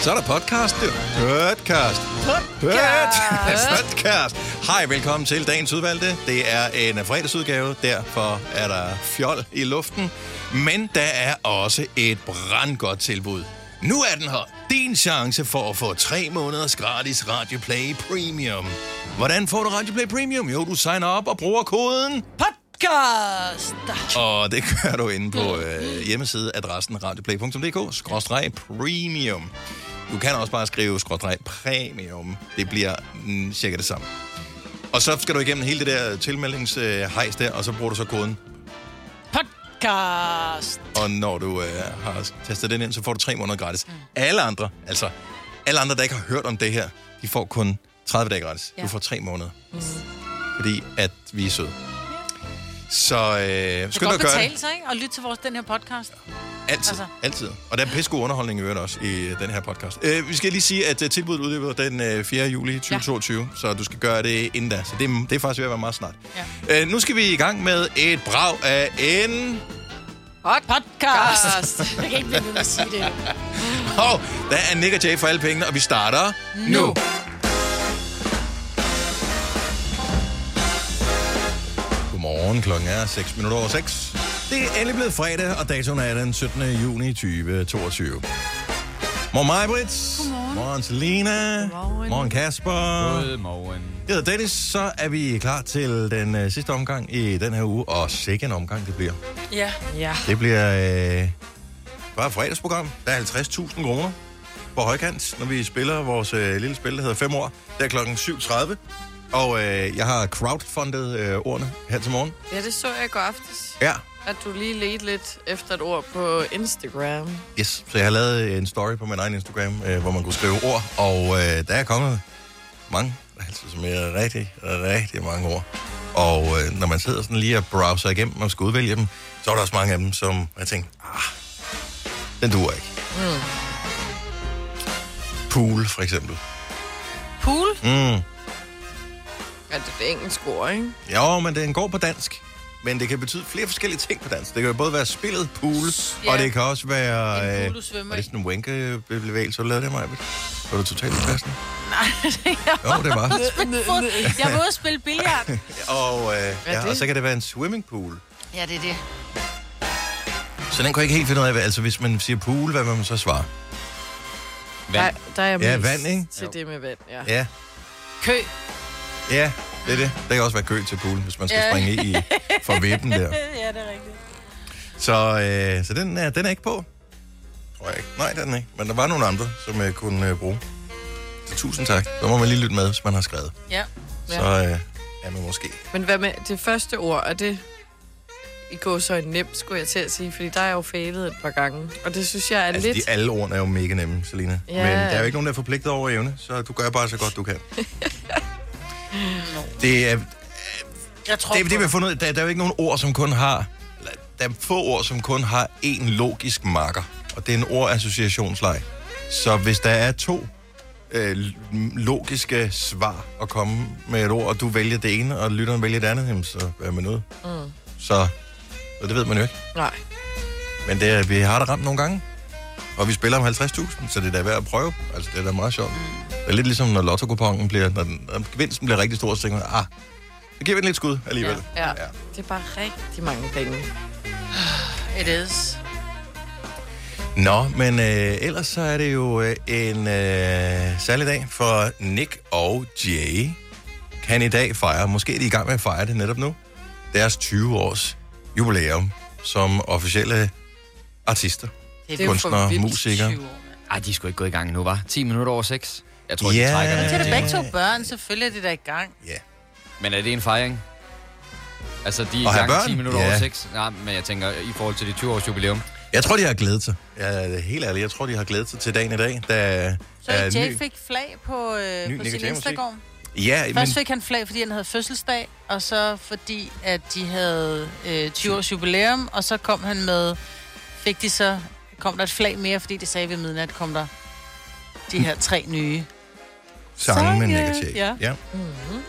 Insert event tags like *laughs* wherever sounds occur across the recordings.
Så er der podcast, du. Podcast. Podcast. *laughs* Podcast. Hej, velkommen til dagens udvalgte. Det er en fredagsudgave, derfor er der fjol i luften. Men der er også et brandgodt tilbud. Nu er den her. Din chance for at få tre måneders gratis Radio Play Premium. Hvordan får du Radio Play Premium? Jo, du signer op og bruger koden Podcast. og det gør du inde på øh, hjemmesideadressen radioplay.dk-premium. Du kan også bare skrive premium. Det bliver mm, cirka det samme. Og så skal du igennem hele det der tilmeldingshejs der, og så bruger du så koden. Podcast. Og når du øh, har tastet den ind, så får du tre måneder gratis. Mm. Alle andre, altså alle andre, der ikke har hørt om det her, de får kun 30 dage gratis. Ja. Du får tre måneder. Mm. Fordi at vi er søde. Så øh, Det skynd dig at gøre det. betale sig, ikke? Og lytte til vores, den her podcast. Altid, altså. Altid. Og der er pisse god underholdning i øvrigt også i øh, den her podcast. Øh, vi skal lige sige, at øh, tilbuddet udløber den øh, 4. juli 2022, ja. så du skal gøre det inden da. Så det, er- det er faktisk ved at være meget snart. Ja. Øh, nu skal vi i gang med et brag af en... Podcast. Jeg kan ikke blive ved med at sige det. *laughs* Hov, der er Nick og Jay for alle pengene, og vi starter nu. nu. Godmorgen, klokken er 6 minutter over 6. Det er endelig blevet fredag, og datoen er den 17. juni 2022. Morgen mig, Britt. Godmorgen. Morgen Selina. Godmorgen. Morgen Kasper. Godmorgen. Jeg hedder Dennis, så er vi klar til den øh, sidste omgang i den her uge, og sikke en omgang det bliver. Ja. Ja. Det bliver øh, bare et fredagsprogram. Der er 50.000 kroner på højkant, når vi spiller vores øh, lille spil, der hedder 5 år. Det er klokken 7.30. Og øh, jeg har crowdfundet øh, ordene her til morgen. Ja, det så jeg i går aftes. Ja, At du lige ledte lidt efter et ord på Instagram. yes. Så jeg har lavet en story på min egen Instagram, øh, hvor man kunne skrive ord. Og øh, der er kommet mange, altså som er rigtig, rigtig mange ord. Og øh, når man sidder sådan lige og browser igennem og skal udvælge dem, så er der også mange af dem, som jeg tænker, ah, den duer ikke. Mm. Pool, for eksempel. Pool. Mm. Ja, det er det engelsk ord, ikke? Jo, men den går på dansk. Men det kan betyde flere forskellige ting på dansk. Det kan jo både være spillet pool, Ja. og det kan også være... En pool, øh, du svømmer Er det sådan en wanke-bevægelse, du lavede det, Maja? Var du totalt upassende? Nej, *laughs* Jo, det var. jeg var ude at spille billard. *laughs* Og, øh, ja, det? og så kan det være en swimmingpool. Ja, det er det. Så den kunne jeg ikke helt finde ud af, altså hvis man siger pool, hvad vil man så svare? Der, Vand. der er jeg Ja, vand, ikke? til Jo. det med vand, ja. Ja, Kø. ja, det er det. Der kan også være kø til pool, hvis man skal Ja. springe i for vippen der. *laughs* Ja, det er rigtigt. Så, øh, så den, er, den er ikke på. Tror jeg ikke. Nej, den er ikke. Men der var nogle andre, som jeg kunne øh, bruge. Så tusind tak. Så må man lige lytte med, hvis man har skrevet. Ja. Så øh, er man måske. Men hvad med det første ord, er det i går så nemt, skulle jeg til at sige, fordi der er jeg jo fejlet et par gange. Og det synes jeg er Altså, lidt... de alle ordene er jo mega nemme, Selina. Ja. Men der er jo ikke nogen, der er forpligtet over evne, så du gør bare så godt, du kan. *laughs* det er, Jeg tror det, det, vi har fundet, ud af, der, der er jo ikke nogen ord, som kun har... Der er få ord, som kun har én logisk marker. Og det er en ordassociationsleg. Så hvis der er to øh, logiske svar at komme med et ord, og du vælger det ene, og lytteren vælger det andet, så er man ude. Mm. Så, så det ved man jo ikke. Nej. Men det er, vi har da ramt nogle gange. Og vi spiller om 50.000, så det er da værd at prøve. Altså, det er da meget sjovt. Det er lidt ligesom, når lotto bliver, når, den, når gevinsten bliver rigtig stor, så tænker man, ah, så giver vi den lidt skud alligevel. Ja. ja. Det er bare rigtig mange penge. *sighs* It is. Nå, men øh, ellers så er det jo øh, en øh, særlig dag for Nick og Jay. Kan i dag fejre, måske er de i gang med at fejre det netop nu, deres 20-års jubilæum som officielle artister, Det er kunstnere, musikere. 20 år, mand. Ej, de skulle ikke gå i gang endnu, var? 10 minutter over 6. Jeg tror, Ja. de trækker Men den. til Ja. det begge to børn, selvfølgelig er de der i gang. Ja. Men er det en fejring? Altså, de er i gang børn? 10 minutter Ja. over 6. Nej, men jeg tænker, i forhold til de 20 års jubilæum. Jeg tror, de har glædet sig. Jeg er helt ærlig, jeg tror, de har glædet sig til dagen i dag. Der Så er Jay ny- fik flag på, øh, ny på sin. Instagram. Ja, men Først fik han flag, fordi han havde fødselsdag, og så fordi, at de havde øh, 20 års jubilæum, og så kom han med, fik de så, kom der et flag mere, fordi det sagde ved midnat, kom der de her tre nye. sange med sange, Nick og Jay. ja. ja. Mm-hmm.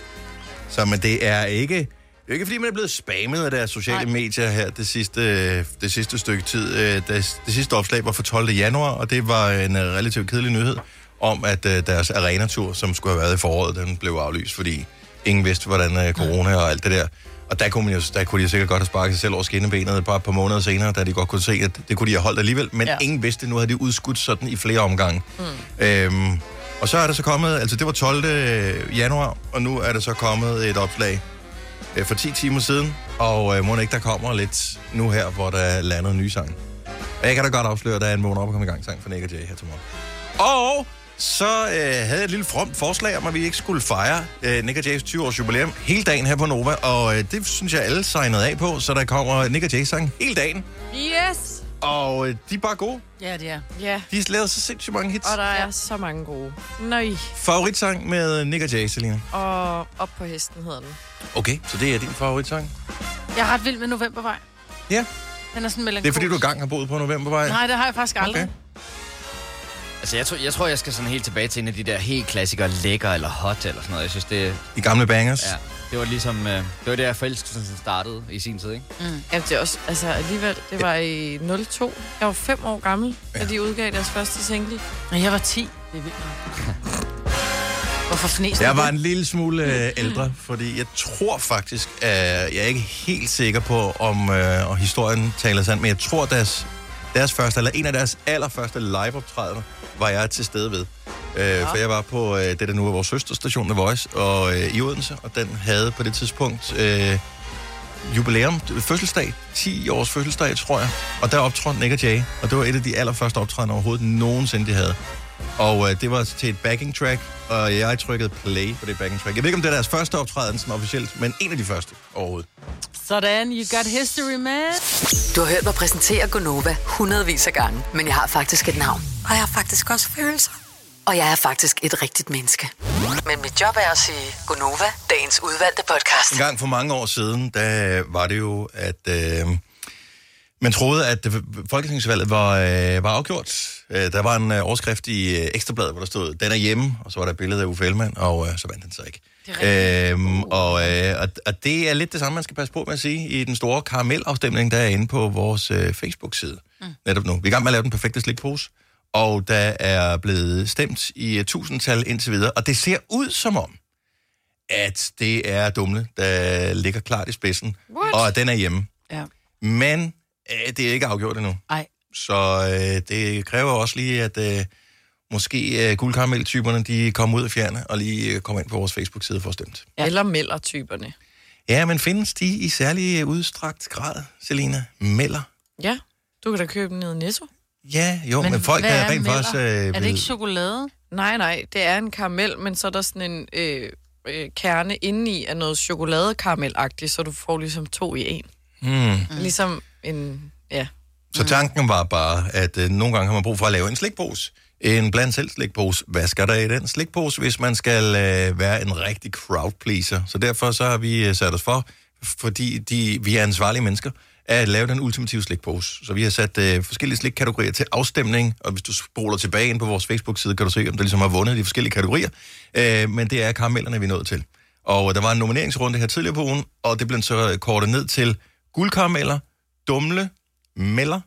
Så men det er ikke... ikke, fordi man er blevet spammet af deres sociale Nej. medier her det sidste, det sidste stykke tid. Øh, Det, det sidste opslag var for 12. januar, og det var en øh, relativt kedelig nyhed om, at øh, deres arenatur, som skulle have været i foråret, den blev aflyst, fordi ingen vidste, hvordan corona og alt det der. Og der kunne, man jo, der kunne de sikkert godt have sparket sig selv over skinnebenet bare et par måneder senere, da de godt kunne se, at det kunne de have holdt alligevel. Men ja. Ingen vidste, nu havde de udskudt sådan i flere omgange. Mm. Øhm, og så er der så kommet, altså det var 12. januar, og nu er der så kommet et opslag øh, for 10 timer siden, og øh, må ikke der kommer lidt nu her, hvor der er landet en ny sang. Og jeg kan da godt afsløre, at der er en vågen op og komme i gang sang for Nick og Jay her til morgen. Og så øh, havde jeg et lille fromt forslag om, at vi ikke skulle fejre øh, Nick og Jays 20-års jubilæum hele dagen her på Nova, og øh, det synes jeg alle signede af på, så der kommer Nick og Jay sang hele dagen, Yes! og øh, de er bare gode. Ja, det er. Ja, De har lavet så sindssygt mange hits. og der er så mange gode. Nøj. Favoritsang med Nick og Jay, Selina? Og op på hesten hedder den. Okay, så det er din favoritsang? Jeg er ret vild med Novembervej. Ja, Den er sådan det er fordi, du engang har boet på Novembervej. Nej, det har jeg faktisk aldrig. Okay. Altså, jeg tror, jeg tror, jeg skal sådan helt tilbage til en af de der helt klassikere, lækker eller hot eller sådan noget. Jeg synes, det, De gamle bangers. ja, det var ligesom, øh, det var der, forelskelsen startede i sin tid, ikke? Ja, det er også, altså alligevel, det var i 02. Jeg var fem år gammel, da de udgav deres første single. Men jeg var 10. Det er vildt. *laughs* Hvorfor fnæste Jeg var en lille smule øh, ældre, fordi jeg tror faktisk, at jeg er ikke helt sikker på, om øh, og historien taler sandt, men jeg tror, deres, deres første, eller en af deres allerførste liveoptrædener, var jeg til stede ved. Øh, For jeg var på øh, det, der nu er vores søsterstation, The Voice, og øh, i Odense, og den havde på det tidspunkt øh, jubilæum, fødselsdag, 10 års fødselsdag, tror jeg. Og der optrådte Nick og Jay, og det var et af de allerførste optrædener overhovedet nogensinde, de havde. Og øh, det var til et backing track, og jeg trykkede play på det backing track. Jeg ved ikke, om det er deres første optræden sådan officielt, men en af de første overhovedet. Sådan, you got history, man. Du har hørt mig præsentere Gonova hundredvis af gange, men jeg har faktisk et navn. Og jeg har faktisk også følelser. Og jeg er faktisk et rigtigt menneske. Men mit job er at sige Gonova, dagens udvalgte podcast. En gang for mange år siden, der var det jo, at øh, man troede, at folketingsvalget var, øh, var afgjort. Øh, der var en øh, overskrift i øh, Ekstrabladet, hvor der stod, den er hjemme, og så var der et billede af Uffe Ellemann, og øh, så vandt den så ikke. Øhm, og, øh, og, og det er lidt det samme, man skal passe på med at sige i den store karamellafstemning, der er inde på vores øh, Facebook-side mm. netop nu. Vi er i gang med at lave den perfekte slikpose, og der er blevet stemt i uh, tusindtal indtil videre, og det ser ud som om, at det er Dumle, der ligger klart i spidsen, What? og at den er hjemme. Ja. Men øh, det er ikke afgjort endnu. Ej. Så øh, det kræver også lige, at øh, måske øh, guldkarameltyperne, de kommer ud af fjerne og lige øh, kommer ind på vores Facebook-side for at stemt. Ja. Eller melder-typerne. Ja, men findes de i særlig udstrakt grad, Selina? Melder? Ja, du kan da købe den nede i Netto. Ja, jo, men, men folk hvad er rent faktisk... Øh, Er det ikke chokolade? Nej, nej, det er en karamel, men så er der sådan en øh, øh, kerne indeni af noget chokoladekaramelagtigt, så du får ligesom to i en. Mm. Ligesom en, ja. Så tanken var bare, at øh, nogle gange har man brug for at lave en slikpose. En blandt selv slikpose. Hvad skal der i den slikpose, hvis man skal øh, være en rigtig crowd pleaser? Så derfor så har vi øh, sat os for, fordi de, vi er ansvarlige mennesker, at lave den ultimative slikpose. Så vi har sat øh, forskellige slikkategorier til afstemning, og hvis du spoler tilbage ind på vores Facebook-side, kan du se, om der ligesom har vundet de forskellige kategorier. Øh, men det er karamellerne, vi er nået til. Og der var en nomineringsrunde her tidligere på ugen, og det blev så øh, kortet ned til guldkarameller, dumle, melder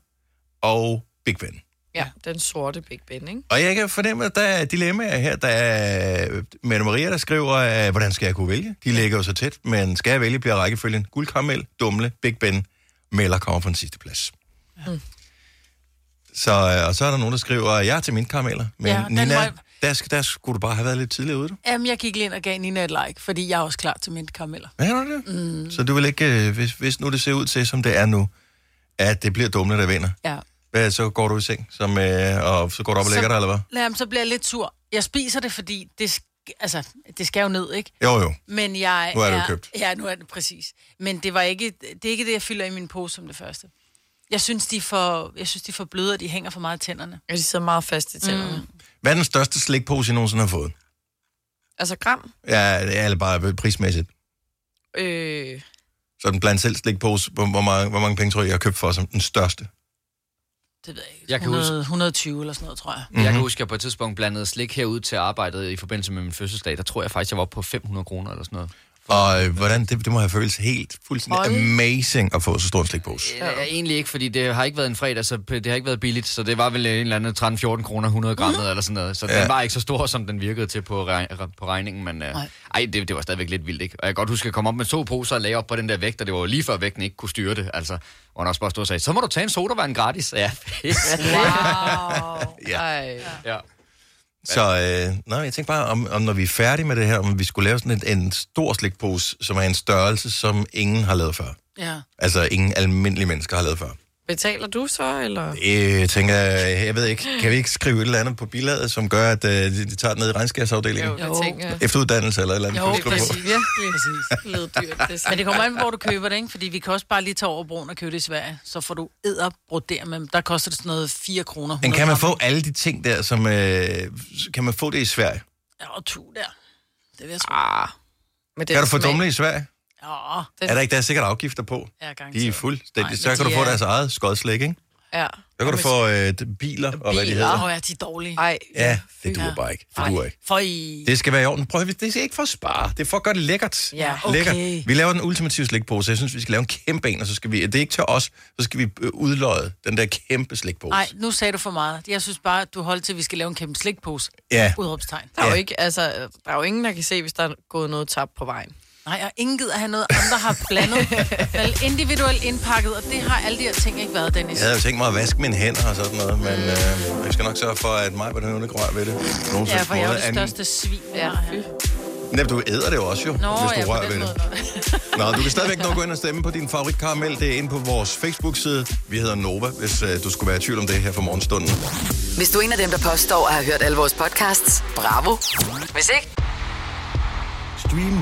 og Big Ben. Ja, den sorte Big Ben, ikke? Og jeg kan fornemme, at der er dilemmaer her. Der er Mette Maria, der skriver, at, hvordan skal jeg kunne vælge? De ligger jo så tæt, men skal jeg vælge, bliver rækkefølgen guldkaramel, dumle, Big Ben, melder kommer på den sidste plads. Mm. Så, øh, og så er der nogen, der skriver, jeg er til mine karameller. Men Ja, ja, Nina, var- der, sk- der skulle du bare have været lidt tidligere ude. du. Jamen, jeg gik lige ind og gav Nina et like, fordi jeg er også klar til mint karameller. Hvad er det? Mm. Så du vil ikke, øh, hvis, hvis nu det ser ud til, som det er nu, at det bliver dumle, der vinder, Ja. hvad, så går du i seng, som, øh, og så går du op og lægger dig, eller hvad? Jamen, så bliver jeg lidt sur. Jeg spiser det, fordi det, sk- altså, det skal jo ned, ikke? Jo, jo. Men jeg Nu er det jo købt. Ja, nu er det præcis. Men det var ikke det, er ikke det, jeg fylder i min pose som det første. Jeg synes, de er for, jeg synes, de er for bløde, og de hænger for meget i tænderne. Og de sidder meget fast i tænderne. Mm. Hvad er den største slikpose, I nogensinde har fået? Altså gram. Ja, det er bare prismæssigt. Øh, Så den blandt selv slikpose, hvor, hvor, mange, hvor mange penge tror jeg, jeg har købt for som den største? Det ved jeg ikke. Jeg kan 100, 120 eller sådan noget, tror jeg. Mm-hmm. Jeg kan huske, at jeg på et tidspunkt blandede slik herud til arbejdet i forbindelse med min fødselsdag. Der tror jeg faktisk, jeg var oppe på 500 kroner eller sådan noget. Og øh, hvordan, det, det må have føles helt fuldstændig Hold. amazing at få så stor en slikpose. Ja, egentlig ikke, fordi det har ikke været en fredag, så det har ikke været billigt, så det var vel en eller anden 13-14 kroner 100 gram eller sådan noget. Så Ja. den var ikke så stor, som den virkede til på, regn- på regningen, men Nej. ej, det, det var stadigvæk lidt vildt, ikke? Og jeg kan godt huske at komme op med to poser og lagde op på den der vægt, og det var jo lige før vægten ikke kunne styre det, altså. Hvor han også bare stod og sagde, så må du tage en sodavand gratis. Ja, fedt. Wow. *laughs* Ja. Ej. ja. Så øh, nej, jeg tænker bare, om, om når vi er færdige med det her, om vi skulle lave sådan en, en stor slikpose, som er en størrelse, som ingen har lavet før. Ja. Altså ingen almindelige mennesker har lavet før. Betaler du så, eller? Jeg tænker, jeg ved ikke, kan vi ikke skrive et eller andet på bilaget, som gør, at øh, de, de tager det ned i regnskabsafdelingen? Jo, Jo. det tænker jeg. Efteruddannelse eller et eller andet? Jo, kan vi skrive på? Præcis. Virkelig. Lidt dyrt. Det Men det kommer an på, hvor du køber det, ikke? Fordi vi kan også bare lige tage over broen og købe det i Sverige. Så får du æder brodere med dem. Der koster det sådan noget 4 kroner. Men kan man 100 få alle de ting der, som... Øh, kan man få det i Sverige? Ja, og tu der. Det vil jeg tro. Ah. Men det Kan du få dumle i Sverige? Ja, Det- Er der ikke der er sikkert afgifter på? ja, De er fuldstændig... Nej, Så kan de du få er- deres eget skodslæg, ikke? Ja. Så kan du få øh, biler og hvad de hedder. Åh, ja, de er dårlige. Ej. Ja, det duer bare ikke. Det duer ikke. For i... Det skal være i orden. Prøv det er ikke for at spare. Det er for at gøre det lækkert. Ja, okay. Lækkert. Vi laver den ultimative slikpose. Jeg synes, vi skal lave en kæmpe en, og så skal vi... Det er ikke til os. Så skal vi øh, udløje den der kæmpe slikpose. Nej, nu sagde du for meget. Jeg synes bare, at du holdt til, at vi skal lave en kæmpe slikpose. Ja. Udråbstegn. Der er, Ja. jo ikke, altså, der er jo ingen, der kan se, hvis der er gået noget tabt på vejen. Nej, og ingen gider have noget, andre har blandet. *laughs* Vel, individuelt indpakket, og det har alle de her ting ikke været, Dennis. Jeg havde jo tænkt mig at vaske mine hænder og sådan noget, men øh, jeg skal nok sørge for, at mig på den rører ved det. Nogen Ja, for jeg er det største svin. Ja, Ja, fy. Jamen, du æder det jo også jo, Nå, hvis ja, du på rører ved det. *laughs* Nå, du kan stadigvæk nå gå ind og stemme på din favoritkaramel. Det er inde på vores Facebook-side. Vi hedder Nova, hvis øh, du skulle være i tvivl om det her for morgenstunden. Hvis du er en af dem, der påstår at have hørt alle vores podcasts, bravo. Hvis ikke, Stream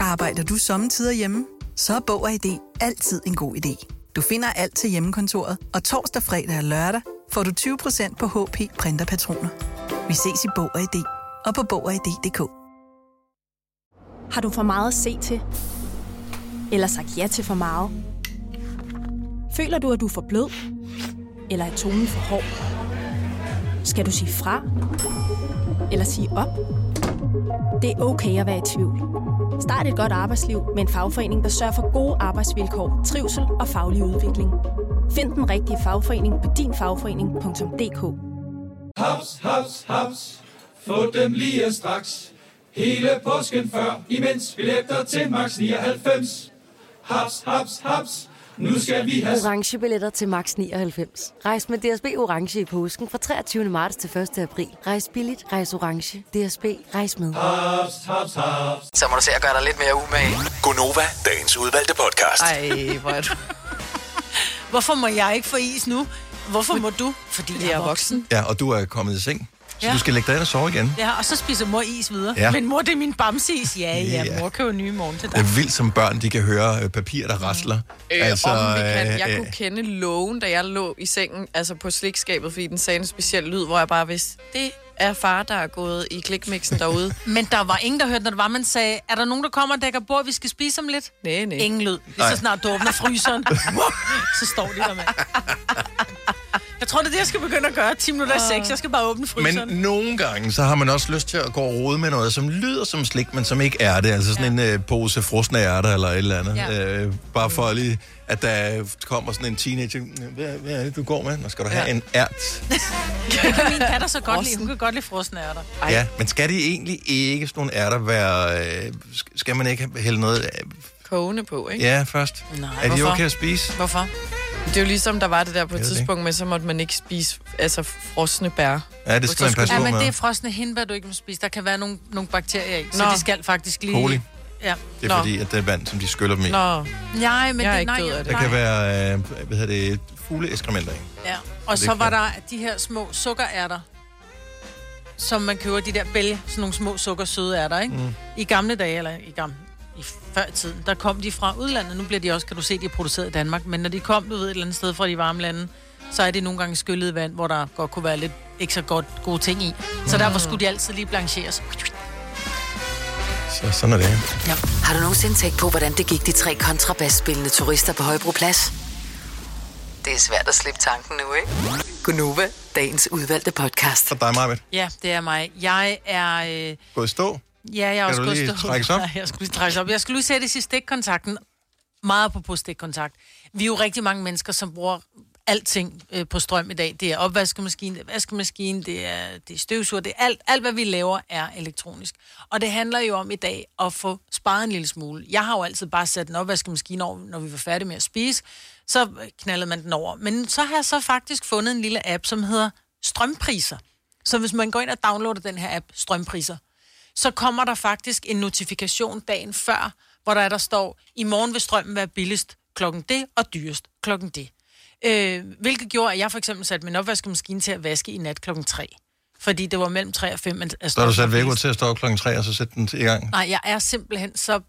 Arbejder du sommetider hjemme? Så er Bog og ID altid en god idé. Du finder alt til hjemmekontoret, og torsdag, fredag og lørdag får du 20% på HP printerpatroner. Vi ses i Bog og ID og på Bog og ID.dk. Har du for meget at se til? Eller sagt ja til for meget? Føler du, at du er for blød? Eller er tonen for hård? Skal du sige fra? Eller sige op? Det er okay at være i tvivl. Start et godt arbejdsliv med en fagforening, der sørger for gode arbejdsvilkår, trivsel og faglig udvikling. Find den rigtige fagforening på dinfagforening.dk. Haps, haps, haps. Få dem lige straks. Hele påsken før, imens billetter til max 99. Haps, haps, haps. Nu skal vi have orange billetter til max 99. Rejs med DSB orange i påsken fra 23. marts til 1. april. Rejs billigt, rejs orange. DSB rejs med. haps, haps, haps. så må du se at gøre dig lidt mere umage. Gonova, dagens udvalgte podcast. Ej, hvor er du... Hvorfor må jeg ikke få is nu? Hvorfor må du? Fordi Jeg er voksen. Ja, og du er kommet i seng. Så Ja. du skal lægge dig ind og sove igen. Ja, og så spiser mor is videre. Ja. Men mor, det er min bamseis. Ja, ja, Ja. mor køber nye morgen til Det dig. er vildt som børn, de kan høre øh, papir, der rasler. Øh, altså, om vi kan. Jeg øh, kunne kende lågen, da jeg lå i sengen, altså på slikskabet, fordi den sagde en speciel lyd, hvor jeg bare vidste, det er far, der er gået i klikmixen derude. *laughs* Men der var ingen, der hørte, når det var, man sagde, er der nogen, der kommer og dækker bord, vi skal spise om lidt? Nej, nej. Ingen lyd. Lige så snart du åbner fryseren, så står de der med. Jeg tror, det er det, jeg skal begynde at gøre. 10 minutter i 6. Jeg skal bare åbne fryseren. Men nogle gange, så har man også lyst til at gå og rode med noget, som lyder som slik, men som ikke er det. Altså sådan ja. en øh, pose frosne ærter eller et eller andet. Ja. Øh, bare for lige, at der kommer sådan en teenager. Hvad, hvad er det, du går med? Nå, skal du have Ja. en ært? Det kan min datter så godt lide. Hun kan godt lide frosne ærter. Ej. Ja, men skal de egentlig ikke sådan nogle ærter være... Øh, sk- skal man ikke hælde noget øh, Kogende på, ikke? ja først? Nej, er de okay at spise? Hvorfor? Det er jo ligesom, der var det der på et tidspunkt med, så måtte man ikke spise altså, frosne bær. Ja, det skal man passe Ja, på men med. det er frosne hindbær, du ikke må spise. Der kan være nogle, nogle bakterier i, så Nå. de skal faktisk lige... Coli. Ja. Det er Nå. fordi, at det er vand, som de skyller dem i. Nå, Nej, men Jeg er det, ikke nej, død af det. Der kan være, øh, hvad hedder det, fugleeskrementer i. Ja. Og det så var der de her små sukkerærter, som man køber, de der bælge, sådan nogle små sukkersøde ærter, ikke? Mm. I gamle dage, eller i gamle, i før tiden, der kom de fra udlandet. Nu bliver de også, kan du se, de er produceret i Danmark. Men når de kom, du ved, et eller andet sted fra de varme lande, så er det nogle gange skyllet vand, hvor der godt kunne være lidt ikke så godt gode ting i. Så derfor skulle de altid lige blancheres. Så sådan er det. Ja. Har du nogensinde tænkt på, hvordan det gik de tre kontrabasspillende turister på Højbroplads? Det er svært at slippe tanken nu, ikke? Gunova, dagens udvalgte podcast. Så dig, Marvind. Ja, det er mig. Jeg er... Øh, Gå i stå. ja, jeg er Kan også du gået lige stå- trækkes op? *laughs* Nej, jeg skulle lige trækkes op. Jeg skulle lige sættes i stikkontakten. Meget på stikkontakt. Vi er jo rigtig mange mennesker, som bruger alting øh, på strøm i dag. Det er opvaskemaskine, det er vaskemaskine, det er, det er støvsuger, det er alt, alt, hvad vi laver, er elektronisk. Og det handler jo om i dag at få sparet en lille smule. Jeg har jo altid bare sat en opvaskemaskine over, når vi var færdige med at spise, så knaldede man den over. Men så har jeg så faktisk fundet en lille app, som hedder Strømpriser. Så hvis man går ind og downloader den her app, Strømpriser, så kommer der faktisk en notifikation dagen før, hvor der, er, der står, i morgen vil strømmen være billigst klokken det og dyrest klokken det. Øh, hvilket gjorde, at jeg for eksempel satte min opvaskemaskine til at vaske i nat klokken 3. Fordi det var mellem 3 og 5. at Så har du sat vækord til at stå op klokken 3, og så sætte den i gang. Nej, jeg er simpelthen så,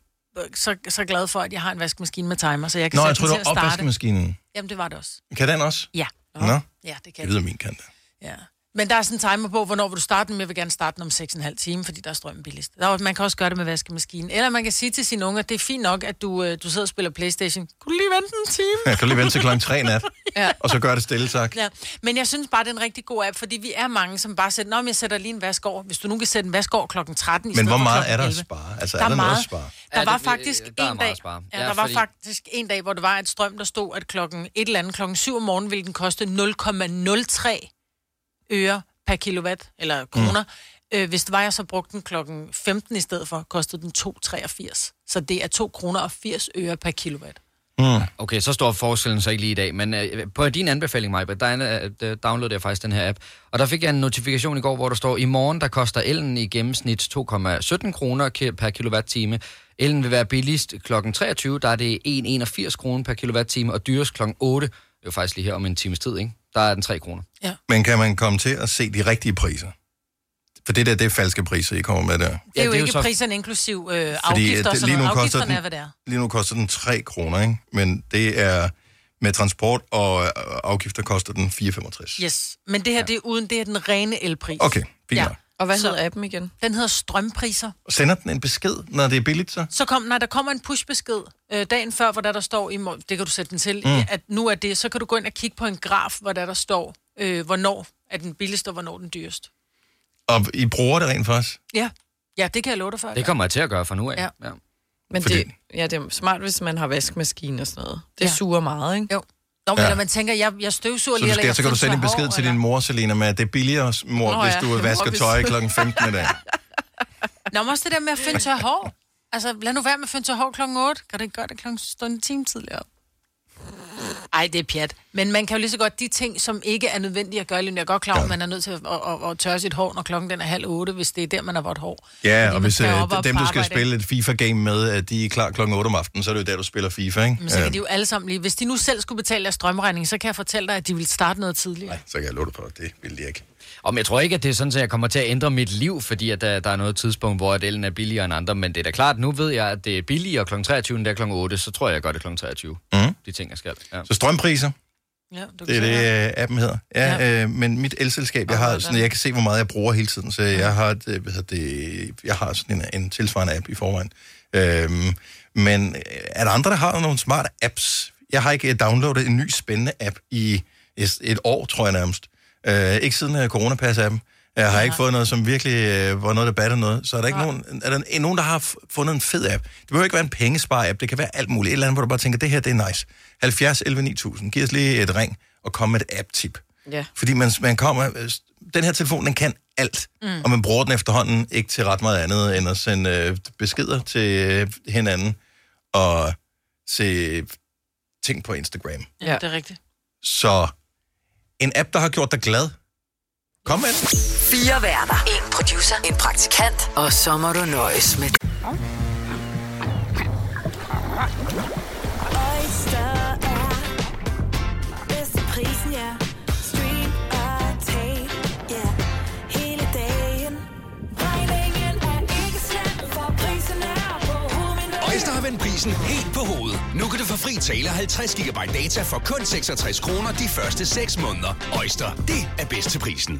så, så glad for, at jeg har en vaskemaskine med timer, så jeg kan Nå, jeg sætte tror, den det til at starte. opvaskemaskinen. Jamen, det var det også. Kan den også? Ja. Nå, Ja, det det kan lyder min kant. Ja. Men der er sådan en timer på, hvornår vil du starte den, jeg vil gerne starte den om 6,5 timer, fordi der er strømmen billigst. Der, er- man kan også gøre det med vaskemaskinen. Eller man kan sige til sine unger, det er fint nok, at du, øh, du sidder og spiller Playstation. Kunne du lige vente en time? Jeg kan du lige vente til klokken 3 nat, *laughs* Ja. og så gør det stille, tak. Ja, men jeg synes bare, det er en rigtig god app, fordi vi er mange, som bare sætter, Nå, men jeg sætter lige en vask over. Hvis du nu kan sætte en vask over klokken 13 i Men hvor meget er der at 11. spare? Altså, der er der noget meget. at spare? Der Ja, var det- faktisk der er en dag, ja, Ja, der var fordi- faktisk en dag, hvor der var et strøm, der stod, at klokken et eller andet, klokken 7 om morgenen, ville den koste 0,03 øre per kilowatt, eller kroner. Mm. Øh, hvis det var, jeg så brugte den klokken 15 i stedet for, kostede den 2,83. Så det er 2 kroner og 80 øre per kilowatt. Mm. Okay, så står forskellen så ikke lige i dag, men øh, på din anbefaling, Maja, der er, øh, downloadede jeg faktisk den her app, og der fik jeg en notifikation i går, hvor der står, i morgen der koster elen i gennemsnit 2,17 kroner per kilowatt-time. Elen vil være billigst kl. 23, der er det 1,81 kroner per kilowatt-time, og dyrest kl. 8, det er jo faktisk lige her om en times tid, ikke? Der er den 3 kroner. Ja. Men kan man komme til at se de rigtige priser? For det der, det er falske priser, I kommer med der. Det er jo ikke priserne inklusiv øh, afgifter, så lige nu koster Afgifterne den- er, hvad det er. Lige nu koster den 3 kroner, ikke? Men det er med transport og øh, afgifter koster den 4,65. Yes, men det her, det er uden, det er den rene elpris. Okay, fint nok. Og hvad Så- hedder appen igen? Den hedder strømpriser. Sender den en besked, når det er billigt, så? Så kom, når der kommer en pushbesked øh, dagen før, hvor der, der står, i, det kan du sætte den til, Mm. at nu er det, så kan du gå ind og kigge på en graf, hvor der, der står, øh, hvornår er den billigste, og hvornår den dyrest. Og I bruger det rent faktisk? Ja, ja det kan jeg love dig for. Det kommer jeg til at gøre fra nu af. Ja. ja. Men Fordi- det, ja, det er smart, hvis man har vaskemaskine og sådan noget. Det Ja. suger meget, ikke? Jo. Nå, men Ja. man tænker, jeg, jeg støvsuger Så, lige, eller skal, så kan du sende en besked hår, til din mor, Selina, med, at det er billigere, mor, Nå hvis ja, du *laughs* mor, vasker hvis- tøj kl. 15 i dag. *laughs* Nå, men også det der med at finde tør hår. Altså, lad nu være med at finde tør hår klokken 8. Kan du ikke gøre det klokken stund en time tidligere? Ej, det er pjat. Men man kan jo lige så godt de ting, som ikke er nødvendige at gøre, lige jeg er godt klar, over, at man er nødt til at, at, at, at tørre sit hår, når klokken den er halv otte, hvis det er der, man har vådt hår. Ja, Fordi og hvis øh, op dem, du skal spille et FIFA-game med, at de er klar klokken 8 om aftenen, så er det jo der, du spiller FIFA, ikke? Men så kan Øh, de jo alle sammen lige... Hvis de nu selv skulle betale deres strømregning, så kan jeg fortælle dig, at de vil starte noget tidligere. Så kan jeg love dig på, at det vil de ikke. Om jeg tror ikke, at det er sådan, at jeg kommer til at ændre mit liv, fordi at der, der er noget tidspunkt, hvor at elen er billigere end andre. Men det er da klart, nu ved jeg, at det er billigere kl. 23, end det er kl. 8, så tror jeg, jeg gør det kl. 23. Mhm. De ting, jeg skal. Ja. Så strømpriser, Ja, du det er det, øh, appen hedder. Ja, ja. Øh, men mit elselskab, jeg har sådan, jeg kan se, hvor meget jeg bruger hele tiden, så jeg har, et, øh, hvad hedder det, jeg har sådan en, en tilsvarende app i forvejen. Øhm, men øh, er der andre, der har nogle smarte apps? Jeg har ikke downloadet en ny spændende app i et, et år, tror jeg nærmest. Øh, ikke siden uh, coronapass-appen. Jeg har ikke fået noget, som virkelig øh, var noget, der batter noget. Så er der ikke nogen, er der en- nogen, der har fundet en fed app? Det behøver ikke være en pengespar-app. Det kan være alt muligt. Et eller andet, hvor du bare tænker, det her, det er nice. 70 11 9000. Giv os lige et ring og kom med et app-tip. Ja. Fordi man, man kommer... øh, Den her telefon, den kan alt. Mm. Og man bruger den efterhånden ikke til ret meget andet, end at sende øh, beskeder til øh, hinanden og se ting på Instagram. Ja, det er rigtigt. Så en app, der har gjort dig glad. Kom med den. Fire værter. En producer. En praktikant. Og så må du nøjes med Oyster er bedst til prisen, ja. Stream og tag, ja. Hele dagen. Regningen er ikke slem, for prisen er på prisen helt på hovedet. Nu kan du få fri tale 50 GB data for kun 66 kroner de første 6 måneder. Øjster, det er bedst til prisen.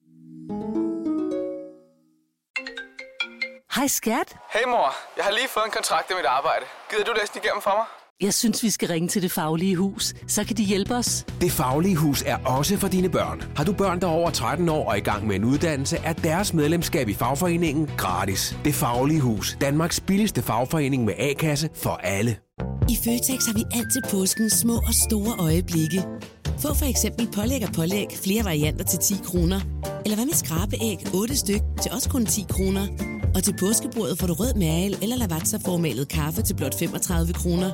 Hej skat. Hey mor, jeg har lige fået en kontrakt i mit arbejde. Gider du læse den igennem for mig? Jeg synes, vi skal ringe til Det Faglige Hus. Så kan de hjælpe os. Det Faglige Hus er også for dine børn. Har du børn, der er over 13 år og i gang med en uddannelse, er deres medlemskab i fagforeningen gratis. Det Faglige Hus. Danmarks billigste fagforening med A-kasse for alle. I Føtex har vi altid påsken små og store øjeblikke. Få for eksempel pålæg og pålæg flere varianter til 10 kroner. Eller hvad med skrabeæg 8 styk til også kun 10 kroner. Og til påskebordet får du rød mal eller lavatserformalet kaffe til blot 35 kroner.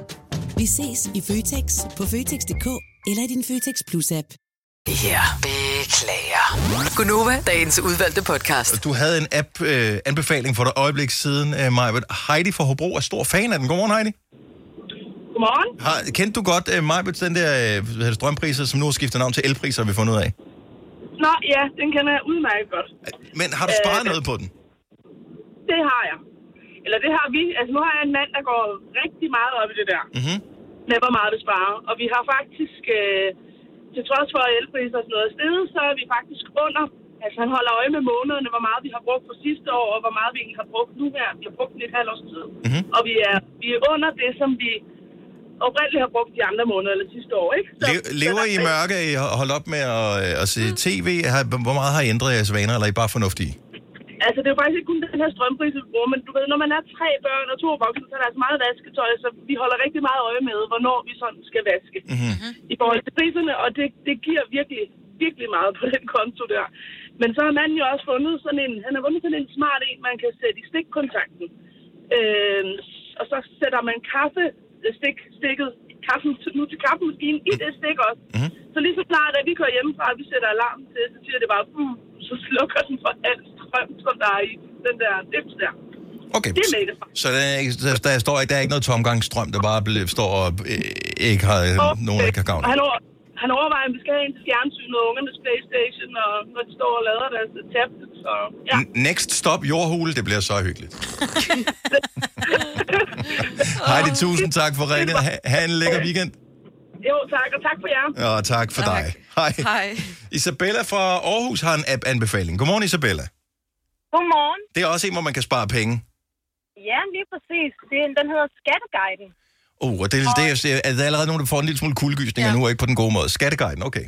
Vi ses i Føtex på Føtex.dk eller i din Føtex Plus-app. Ja, beklager. Gunova, dagens udvalgte podcast. Du havde en app-anbefaling for et øjeblik siden, uh, Majbet. Heidi fra Hobro er stor fan af den. Godmorgen, Heidi. Godmorgen. Har, kendte du godt, uh, Majbet, den der uh, strømpriser, som nu har skiftet navn til elpriser, har vi fundet ud af? Nå, ja, den kender jeg udmærket godt. Men har du sparet Øh, noget på den? Det har jeg. Eller det har vi. Altså, nu har jeg en mand, der går rigtig meget op i det der. Mm-hmm. Med hvor meget vi sparer. Og vi har faktisk, øh, til trods for at elpriser og sådan noget er steget, så er vi faktisk under. Altså, han holder øje med månederne, hvor meget vi har brugt på sidste år, og hvor meget vi egentlig har brugt nu her. Vi har brugt den et halvt års tid. Mm-hmm. Og vi er, vi er under det, som vi oprindeligt har brugt de andre måneder, eller sidste år, ikke? Så, Le- lever I i mørke? I holdt op med at, øh, at se tv? Har, hvor meget har I ændret jeres vaner, eller er I bare fornuftige? Altså, det er jo faktisk ikke kun den her strømpris, vi bruger, men du ved, når man er tre børn og to voksne, så er der altså meget vasketøj, så vi holder rigtig meget øje med, hvornår vi sådan skal vaske Mm-hmm. i forhold til priserne, og det, det giver virkelig, virkelig meget på den konto der. Men så har man jo også fundet sådan en, han har fundet sådan en smart en, man kan sætte i stikkontakten. Øh, og så sætter man kaffe, stik, stikket, kaffen, nu til kaffemaskinen i det stik også. Mm-hmm. Så lige så snart, at vi kører hjemmefra, og vi sætter alarm til, så siger det bare, uh, så slukker den for alt strøm, som der er i den der dims der. Okay. Det er. Så der, er ikke- der, der, står ikke, der er ikke noget tomgangsstrøm, der bare står og øh, ikke har, øh, nogen ikke har gavn Og af. han, over, han overvejer, om vi skal have en til fjernsyn og ungernes Playstation, og når de står og lader deres tablet. Så ja. Next stop jordhule, det bliver så hyggeligt. *laughs* Heidi, tusind tak for ringet. Ha- Ha' en lækker weekend. Jo, tak, og tak for jer. Og tak for dig. Hej. Hej. Isabella fra Aarhus har en app-anbefaling. Godmorgen, Isabella. Godmorgen. Det er også en, hvor man kan spare penge. Ja, lige præcis. Det, er- den hedder Skatteguiden. Uh, og det, det, er, er der allerede nogen, der får en lille smule kuldegysninger ja. nu, og ikke på den gode måde. Skatteguiden, okay.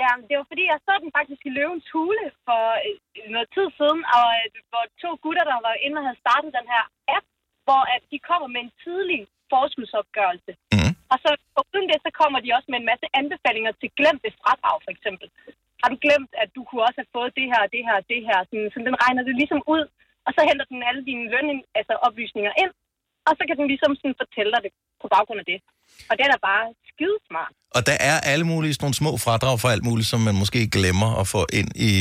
Ja, det var fordi, jeg så den faktisk i Løvens Hule for øh, noget tid siden, og øh, hvor to gutter, der var inde og havde startet den her app, hvor at de kommer med en tidlig forskudsopgørelse. Mm. Og så uden det, så kommer de også med en masse anbefalinger til glemte fradrag, for eksempel. Har du glemt, at du kunne også have fået det her, det her, det her? Sådan, så den regner det ligesom ud, og så henter den alle dine løn, altså oplysninger ind, og så kan den ligesom sådan fortælle dig det på baggrund af det. Og det er da bare skidesmart. Og der er alle mulige sådan nogle små fradrag for alt muligt, som man måske glemmer at få ind i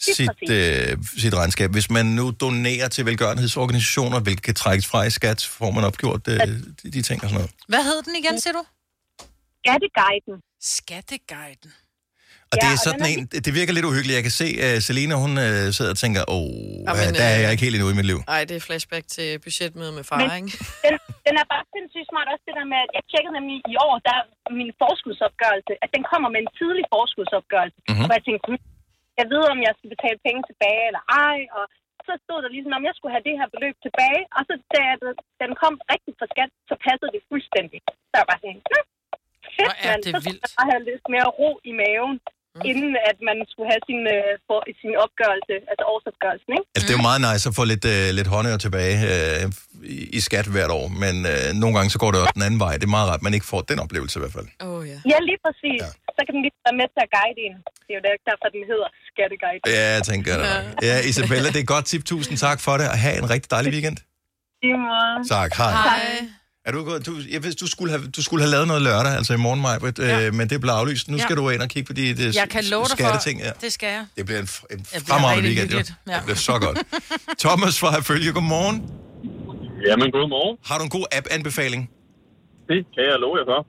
sit, øh, sit regnskab. Hvis man nu donerer til velgørenhedsorganisationer, hvilket kan trækkes fra i skat, så får man opgjort øh, de, de ting og sådan noget. Hvad hed den igen, siger du? Skatteguiden. Skatteguiden. Og det er og sådan den en, det virker lidt uhyggeligt. Jeg kan se, at uh, Selena, hun uh, sidder og tænker, åh, Jamen, der er øh, jeg ikke helt endnu i mit liv. Ej, det er flashback til budgetmøde med far, Men ikke? *laughs* den, den er bare sindssygt smart også det der med, at jeg tjekkede nemlig i år, der er min forskudsopgørelse, at den kommer med en tidlig forskudsopgørelse. Mhm. Mm-hmm. Og jeg tænkte, "Hm, jeg ved, om jeg skal betale penge tilbage eller ej, og så stod der ligesom, om jeg skulle have det her beløb tilbage, og så da den kom rigtigt fra skat, så passede det fuldstændig. Så jeg var bare sådan, "Nå, fedt, er mand. det så skulle vildt. jeg bare have lidt mere ro i maven. Inden at man skulle have sin, øh, for, sin opgørelse, altså årsopgørelsen, ikke? Altså, det er jo meget nice at få lidt, uh, lidt håndører tilbage uh, i, i skat hvert år, men uh, nogle gange så går det også den anden vej. Det er meget rart, at man ikke får den oplevelse i hvert fald. Oh, ja. Ja, lige præcis. Ja. Så kan den lige være med til at guide en. Det er jo der- derfor, den hedder Skatteguide. Ja, jeg tænker det. Ja, Isabella, det er et godt tip. Tusind tak for det, og have en rigtig dejlig weekend. I måde. Tak, hej. Hej. Er du, gået, du, jeg ved, du, skulle have, du skulle have lavet noget lørdag, altså i morgen, Majbrit, ja. øh, men det blev aflyst. Nu Ja. skal du ind og kigge på de, de Jeg kan love dig for, skatteting. Ja. det skal jeg. Det bliver en, en fremragende weekend. jo. ja. Det bliver så godt. *laughs* Thomas fra Følge, godmorgen. Jamen, godmorgen. Har du en god app-anbefaling? Det kan jeg love jer for.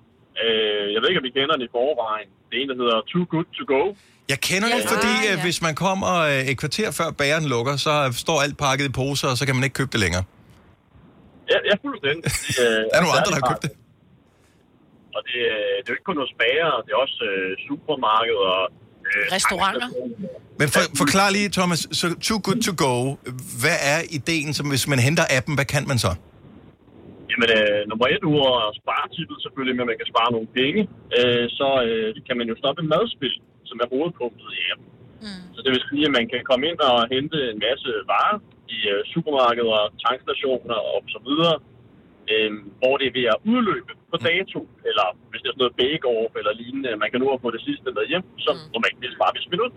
Øh, jeg ved ikke, om I kender den i forvejen. Det er en, der hedder Too Good To Go. Jeg kender det, fordi øh, hvis man kommer øh, et kvarter før bageren lukker, så står alt pakket i poser, og så kan man ikke købe det længere. Ja, ja fuldstændig. Det, Der er nogle andre, der har købt det. Og det, øh, det er jo ikke kun hos bager, det er også øh, supermarkeder og... Øh, Restauranter. Men for, forklar lige, Thomas, så too good to go. Hvad er ideen, som hvis man henter appen, hvad kan man så? Jamen, øh, nummer et ud over sparetippet selvfølgelig, men man kan spare nogle penge, øh, så øh, kan man jo stoppe madspil, som er hovedpunktet i appen. Mm. Så det vil sige, at man kan komme ind og hente en masse varer i øh, supermarkeder, tankstationer og så videre, øh, hvor det er ved at udløbe på dato, eller hvis det er sådan noget bake-off eller lignende, man kan nå at få det sidste med hjem, så mm. normalt vil spare vi smidt ud.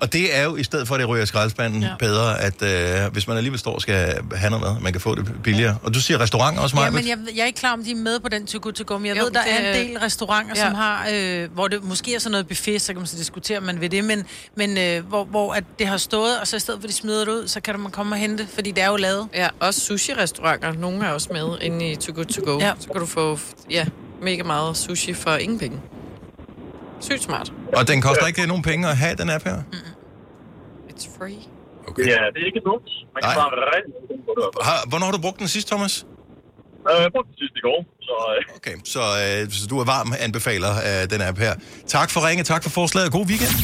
Og det er jo, i stedet for at det ryger skraldespanden, ja. bedre, at øh, hvis man alligevel står og skal have noget mad, man kan få det billigere. Og du siger restauranter også, Ja, Maja? men jeg, jeg er ikke klar, om de er med på den Too Good To Go, men jeg Jo, ved, der det- er en del restauranter, Ja. som har, øh, hvor det måske er sådan noget buffet, så kan man så diskutere, om man ved det, men, men øh, hvor, hvor at det har stået, og så i stedet for, at de smider det ud, så kan man komme og hente, fordi det er jo lavet. Ja, også sushi-restauranter. Nogle er også med inde i Too Good To Go. Ja. Så kan du få ja, mega meget sushi for ingen penge. Sygt smart. Og den koster ikke nogen penge at have, den app her? It's free. Okay. Ja, det er ikke dumt. Man kan Nej. spare rigtig. Har, hvornår har du brugt den sidst, Thomas? Øh, jeg brugte den sidste i går, så... Øh, Okay, så, øh, så du er varm anbefaler af den app her. Tak for ringe, tak for forslaget, god weekend.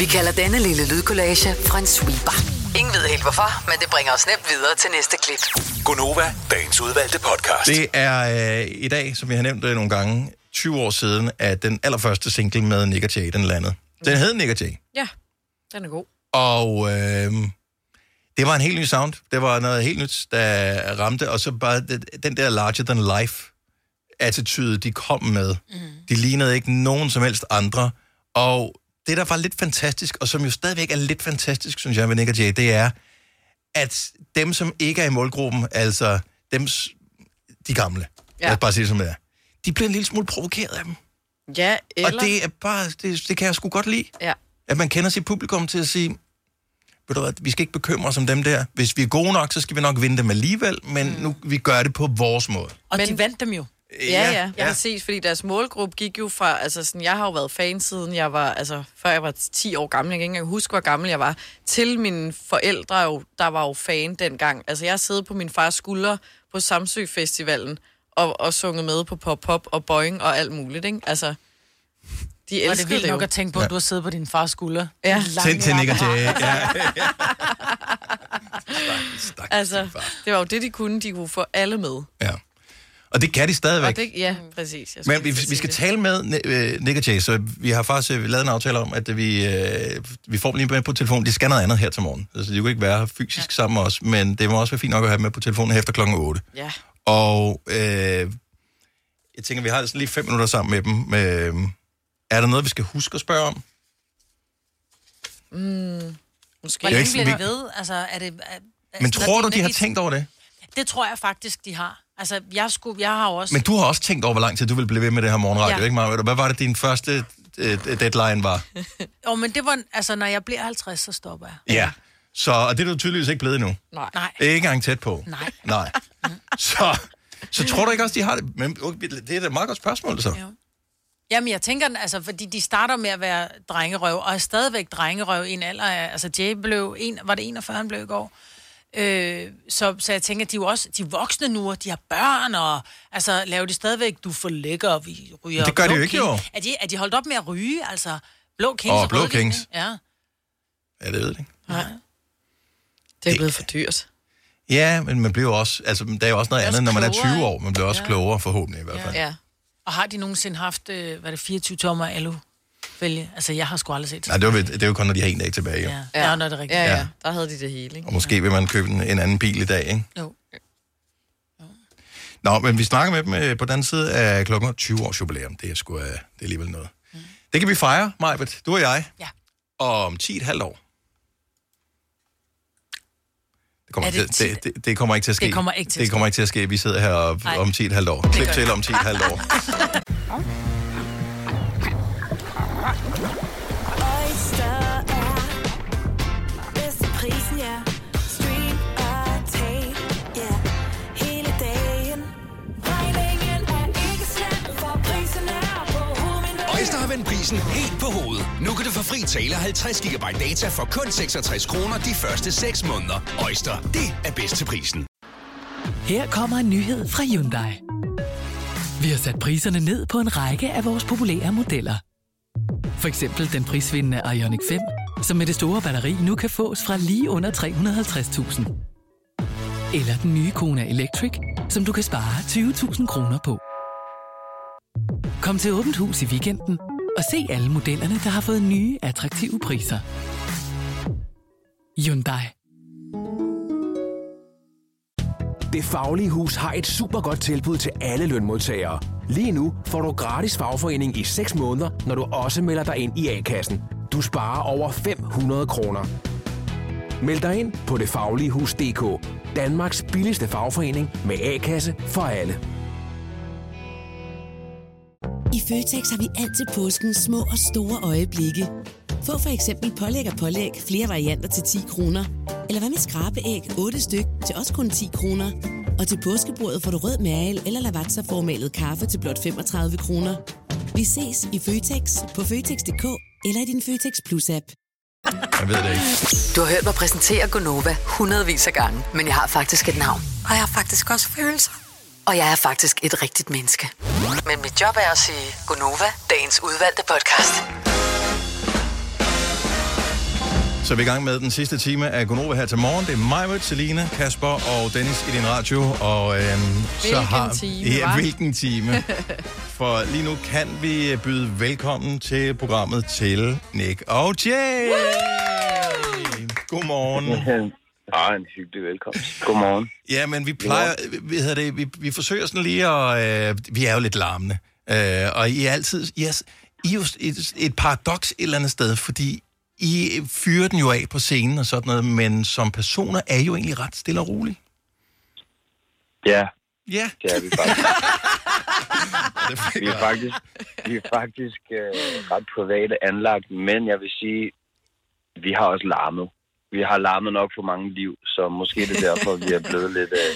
Vi kalder denne lille lydkollage Frans sweeper. Ingen ved helt hvorfor, men det bringer os nemt videre til næste klip. Gonova, dagens udvalgte podcast. Det er øh, i dag, som jeg har nævnt det nogle gange, 20 år siden, at den allerførste single med Nick og Jay, den landede. Den hed Nick og Jay. Ja, den er god. Og øh, det var en helt ny sound. Det var noget helt nyt, der ramte. Og så bare den der larger than life attitude, de kom med. Mm. De lignede ikke nogen som helst andre. Og det, der var lidt fantastisk, og som jo stadigvæk er lidt fantastisk, synes jeg, ved Nick og Jay, det er, at dem, som ikke er i målgruppen, altså dem, de gamle, ja. lad os bare sige det som det er, de bliver en lille smule provokeret af dem. Ja, eller... Og det er bare, det, det kan jeg sgu godt lide. Ja. At man kender sit publikum til at sige, ved du hvad, vi skal ikke bekymre os om dem der. Hvis vi er gode nok, så skal vi nok vinde dem alligevel, men mm. nu vi gør det på vores måde. Og men, de vandt dem jo. Ja, ja, ja, ja. præcis, fordi deres målgruppe gik jo fra, altså sådan, jeg har jo været fan siden jeg var, altså før jeg var 10 år gammel, jeg kan ikke engang huske, hvor gammel jeg var, til mine forældre jo, der var jo fan dengang. Altså jeg sad på min fars skulder på Samsø Festivalen og, og sunget med på Pop Pop og Boing og alt muligt, ikke? Altså, de Og det er elskede vildt det, nok at tænke på, at du har siddet på din fars skulder. Ja. Til, til Nick og Jay. Ja. Altså, det var jo det, de kunne. De kunne få alle med. ja. Og det kan de stadigvæk. Og det, ja, præcis. Men vi, vi skal det. tale med øh, Nick og Jay, så vi har faktisk øh, lavet en aftale om, at vi, øh, vi får dem lige med på telefonen. De skal noget andet her til morgen. Altså, de kunne ikke være fysisk ja. sammen med os, men det må også være fint nok at have dem med på telefonen her efter klokken 8. Ja. Og øh, jeg tænker, vi har sådan lige fem minutter sammen med dem. Øh, er der noget, vi skal huske at spørge om? Mm, måske. Hvor Det længe ikke bliver det ved? Altså, er det, er, Men altså, tror du, de har tænkt over det? Det tror jeg faktisk, de har. Altså, jeg, skulle, jeg har også... Men du har også tænkt over, hvor lang tid du vil blive ved med det her morgenradio, ja. Ikke Maja? Hvad var det, din første øh, deadline var? *laughs* Jo, men det var... Altså, når jeg bliver 50, så stopper jeg. Ja. Så, og det er du tydeligvis ikke blevet endnu. Nej. Nej. Ikke engang tæt på. Nej. Nej. Så, så tror du ikke også, de har det? Men det er da et meget godt spørgsmål, så. Jo. Jamen, jeg tænker, altså, fordi de starter med at være drengerøv, og er stadigvæk drengerøv i en alder af... Altså, Jay blev... En, var det 41, han blev i går? Øh, så, så jeg tænker, de er jo også de er voksne nu, og de har børn, og altså, laver de stadigvæk, du for lækker, og vi ryger Men det gør de jo ikke, jo. Er de, er de holdt op med at ryge, altså? Blå Kings og Blå Kings. ikke? Ja. Ja, det ved jeg ikke. Nej. Det er blevet for dyrt. Ja, men man bliver også... Altså, der er jo også noget Også andet, når man er klogere, 20 år. Man bliver også Ja. klogere, forhåbentlig i hvert fald. Ja. Og har de nogensinde haft, øh, hvad det, 24 tommer alu vælge? Altså, jeg har sgu aldrig set Nej, det, var, det er jo kun, når de har en dag tilbage. Jo. Ja, ja. ja når det er rigtigt. Ja, ja, Ja. der havde de det hele, ikke? Og måske vil man købe en, en anden bil i dag, ikke? Jo. Nå, men vi snakker med dem øh, på den anden side af klokken 20 års jubilæum. Det er sgu øh, det er alligevel noget. Mm. Det kan vi fejre, Majbet, du og jeg. Ja. Om 10,5 år. Det kommer, Er det det, det, det kommer ikke til at ske. Det kommer ikke til at det kommer ikke til at ske. Vi sidder her Nej. om 10 et halvt år. Det Klip til om 10 et halvt år. *laughs* Vend prisen helt på hovedet. Nu kan du få fri tale 50 GB data for kun 66 kroner de første 6 måneder. Øjster, det er bedst til prisen. Her kommer en nyhed fra Hyundai. Vi har sat priserne ned på en række af vores populære modeller. For eksempel den prisvindende Ioniq 5, som med det store batteri nu kan fås fra lige under 350.000. Eller den nye Kona Electric, som du kan spare 20.000 kroner på. Kom til Åbent Hus i weekenden og se alle modellerne, der har fået nye, attraktive priser. Hyundai. Det Faglige Hus har et super godt tilbud til alle lønmodtagere. Lige nu får du gratis fagforening i 6 måneder, når du også melder dig ind i A-kassen. Du sparer over 500 kroner. Meld dig ind på detfagligehus.dk. Danmarks billigste fagforening med A-kasse for alle. I Føtex har vi altid påsken små og store øjeblikke. Få for eksempel pålæg og pålæg flere varianter til 10 kroner. Eller hvad med skrabeæg 8 styk til også kun 10 kroner. Og til påskebordet får du rød mal eller lavatserformalet kaffe til blot 35 kroner. Vi ses i Føtex på Føtex.dk eller i din Føtex Plus-app. Jeg ved det ikke. Du har hørt mig præsentere Gonova hundredvis af gange, men jeg har faktisk et navn. Og jeg har faktisk også følelser. Og jeg er faktisk et rigtigt menneske. Men mit job er at sige Gonova, dagens udvalgte podcast. Så er vi i gang med den sidste time af Gonova her til morgen. Det er mig, Selina, Kasper og Dennis i din radio. Og øhm, så har time, ja, hvilken time. *laughs* For lige nu kan vi byde velkommen til programmet til Nick og Jay. Godmorgen. Ah, en hyggelig velkomst. Godmorgen. Ja, men vi plejer, vi, hedder det, vi, vi forsøger sådan lige at, øh, vi er jo lidt larmende. Øh, og I er altid, yes, I er jo et, et paradoks et eller andet sted, fordi I fyrer den jo af på scenen og sådan noget, men som personer er I jo egentlig ret stille og rolige. Ja, Ja. det er vi faktisk. *laughs* vi er faktisk, vi er faktisk øh, ret private anlagt, men jeg vil sige, vi har også larmet. Vi har larmet nok for mange liv, så måske det er derfor, vi er blevet lidt, øh,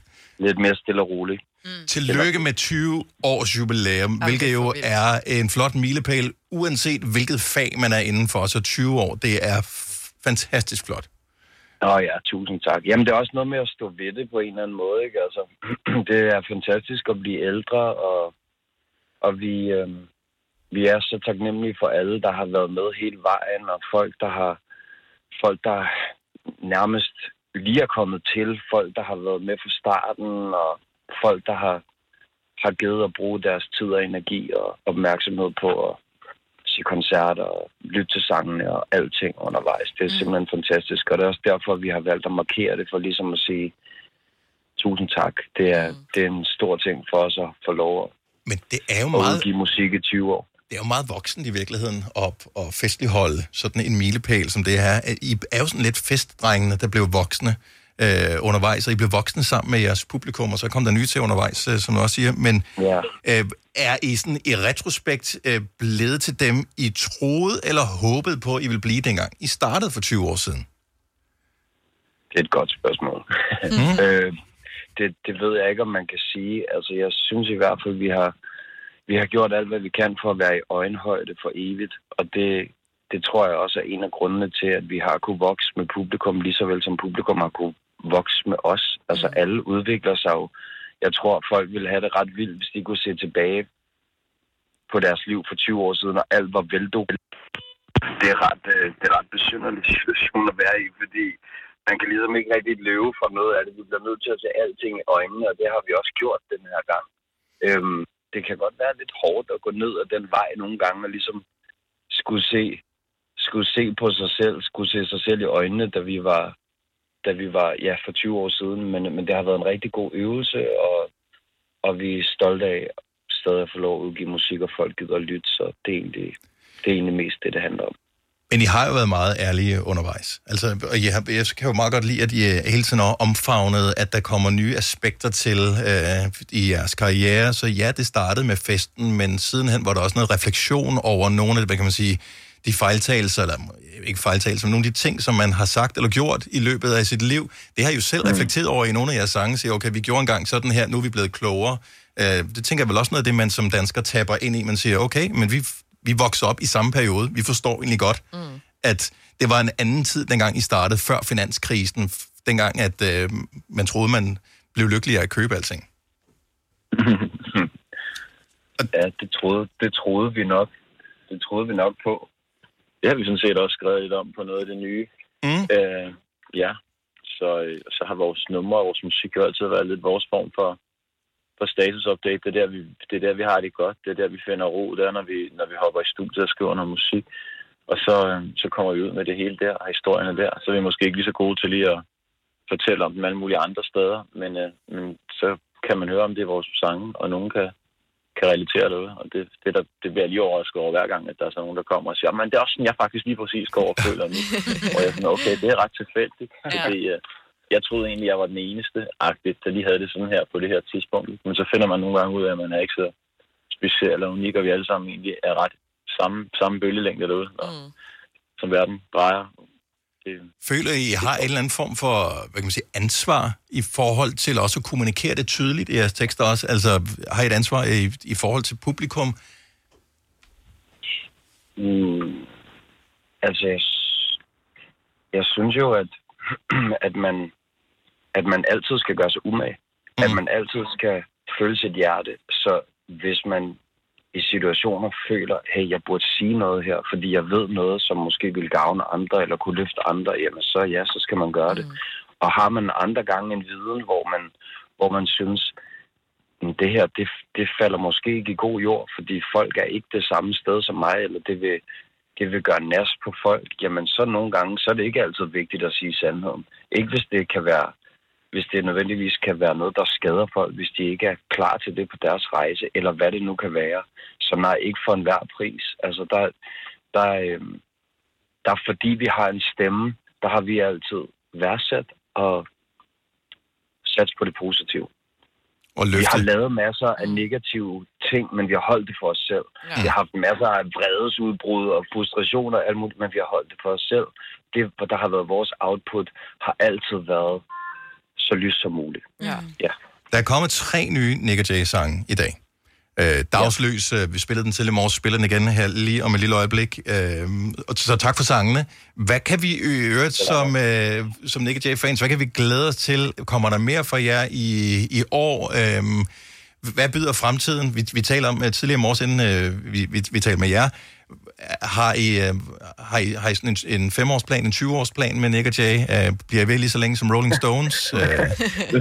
*laughs* lidt mere stille og rolige. Tillykke med 20 års jubilæum, hvilket jo er en flot milepæl, uanset hvilket fag man er indenfor. Så 20 år, det er f- fantastisk flot. Nå ja, tusind tak. Jamen, det er også noget med at stå ved det på en eller anden måde, ikke? Altså, *clears throat* det er fantastisk at blive ældre, og, og vi, øh, vi er så taknemmelige for alle, der har været med hele vejen, og folk, der har folk, der nærmest lige er kommet til, folk, der har været med fra starten, og folk, der har, har givet at bruge deres tid og energi og opmærksomhed på at se koncerter og lytte til sangene og alting undervejs. Det er simpelthen fantastisk, og det er også derfor, vi har valgt at markere det, for ligesom at sige tusind tak. Det er, det er en stor ting for os at få lov at, Men det er jo at meget... udgive musik i 20 år. Det er jo meget voksen i virkeligheden op og festligholde sådan en milepæl som det her. I er jo sådan lidt festdrengene, der blev voksne øh, undervejs, og I blev voksne sammen med jeres publikum, og så kom der nye til undervejs, øh, som du også siger. Men ja. øh, er I sådan i retrospekt øh, blevet til dem, I troede eller håbede på, I ville blive dengang? I startede for 20 år siden. Det er et godt spørgsmål. Mm. *laughs* øh, det, det ved jeg ikke, om man kan sige. Altså, jeg synes i hvert fald, vi har, vi har gjort alt, hvad vi kan for at være i øjenhøjde for evigt. Og det, det tror jeg også er en af grundene til, at vi har kunne vokse med publikum, lige så vel som publikum har kunne vokse med os. Altså, alle udvikler sig jo. Jeg tror, folk ville have det ret vildt, hvis de kunne se tilbage på deres liv for 20 år siden, og alt var veldokumenteret. Det er ret, øh, det er ret besynderlig situation at være i, fordi man kan ligesom ikke rigtig løbe fra noget af det. Vi bliver nødt til at se alting i øjnene, og det har vi også gjort den her gang. Øhm, det kan godt være lidt hårdt at gå ned ad den vej nogle gange, og ligesom skulle se, skulle se på sig selv, skulle se sig selv i øjnene, da vi var, da vi var ja, for 20 år siden. Men, men det har været en rigtig god øvelse, og, og vi er stolte af stadig at få lov at udgive musik, og folk gider at lytte, så det er egentlig, det er egentlig mest det, det handler om. Men I har jo været meget ærlige undervejs. Altså, og jeg, jeg kan jo meget godt lide, at I øh, hele tiden har omfavnet, at der kommer nye aspekter til øh, i jeres karriere. Så ja, det startede med festen, men sidenhen var der også noget refleksion over nogle af, hvad kan man sige, de fejltagelser, eller ikke fejltagelser, men nogle af de ting, som man har sagt eller gjort i løbet af sit liv. Det har I jo selv reflekteret over i nogle af jeres sange. Siger, okay, vi gjorde engang sådan her, nu er vi blevet klogere. Øh, det tænker jeg vel også noget af det, man som dansker taber ind i. Man siger, okay, men vi, vi voksede op i samme periode. Vi forstår egentlig godt, mm. at det var en anden tid, dengang I startede, før finanskrisen. Dengang, at øh, man troede, man blev lykkelig af at købe alting. *laughs* Ja, det troede, det troede vi nok. Det troede vi nok på. Det har vi sådan set også skrevet lidt om på noget af det nye. Mm. Øh, ja, så, øh, så har vores numre og vores musik jo altid været lidt vores form for, for statusupdate. Det er, der, vi, det er der, vi har det godt. Det er der, vi finder ro. Det er, når vi, når vi hopper i studiet og skriver noget musik. Og så, øh, så kommer vi ud med det hele der, og historierne der. Så er vi måske ikke lige så gode til lige at fortælle om dem alle mulige andre steder. Men, øh, men så kan man høre om det i vores sange, og nogen kan, kan relatere noget. Og det, det, der, det bliver jeg lige overrasket over hver gang, at der er så nogen, der kommer og siger, men det er også sådan, jeg faktisk lige præcis går og føler nu. *laughs* og jeg er sådan, okay, det er ret tilfældigt. Ja. Fordi, øh, jeg troede egentlig, jeg var den eneste, agtigt, der lige havde det sådan her på det her tidspunkt. Men så finder man nogle gange ud af, at man er ikke så speciel eller unik, og vi alle sammen egentlig er ret samme, samme bølgelængde derude, og, mm. som verden drejer. Det, Føler I, I har en eller anden form for hvad kan man sige, ansvar i forhold til også at kommunikere det tydeligt i jeres tekster også? Altså, har I et ansvar i, i forhold til publikum? Mm, altså, jeg, jeg synes jo, at, *clears throat* at, man, at man altid skal gøre sig umage. Mm. At man altid skal følge sit hjerte. Så hvis man i situationer føler, hey, jeg burde sige noget her, fordi jeg ved noget, som måske vil gavne andre, eller kunne løfte andre, jamen så ja, så skal man gøre det. Og har man andre gange en viden, hvor man, hvor man synes, "Men det her, det, det falder måske ikke i god jord, fordi folk er ikke det samme sted som mig, eller det vil, det vil gøre næs på folk, jamen så nogle gange, så er det ikke altid vigtigt at sige sandheden. Ikke hvis det kan være, hvis det nødvendigvis kan være noget, der skader folk, hvis de ikke er klar til det på deres rejse, eller hvad det nu kan være. Så nej, ikke for enhver pris. Altså der, der, øhm, der fordi vi har en stemme, der har vi altid værdsat og sat på det positive. Og vi har lavet masser af negative ting, men vi har holdt det for os selv. Ja. Vi har haft masser af vredesudbrud og frustrationer, og alt muligt, men vi har holdt det for os selv. Det, der har været vores output, har altid været så lys som muligt. Ja. ja. Der er kommet tre nye Nick Jay-sange i dag. Øh, Dagsløs, øh, vi spillede den til i morges, spiller den igen her lige om et lille øjeblik. Øh, og så tak for sangene. Hvad kan vi øvrigt som, øh, som Nick Jay-fans, hvad kan vi glæde os til? Kommer der mere fra jer i, i år? Øh, hvad byder fremtiden? Vi, vi taler om øh, tidligere i morges, inden øh, vi, vi, vi talte med jer. Har I, øh, har I, har I sådan en, en femårsplan, en 20-årsplan med Nick og Jay? Øh, bliver I ved lige så længe som Rolling Stones? *laughs* Øh,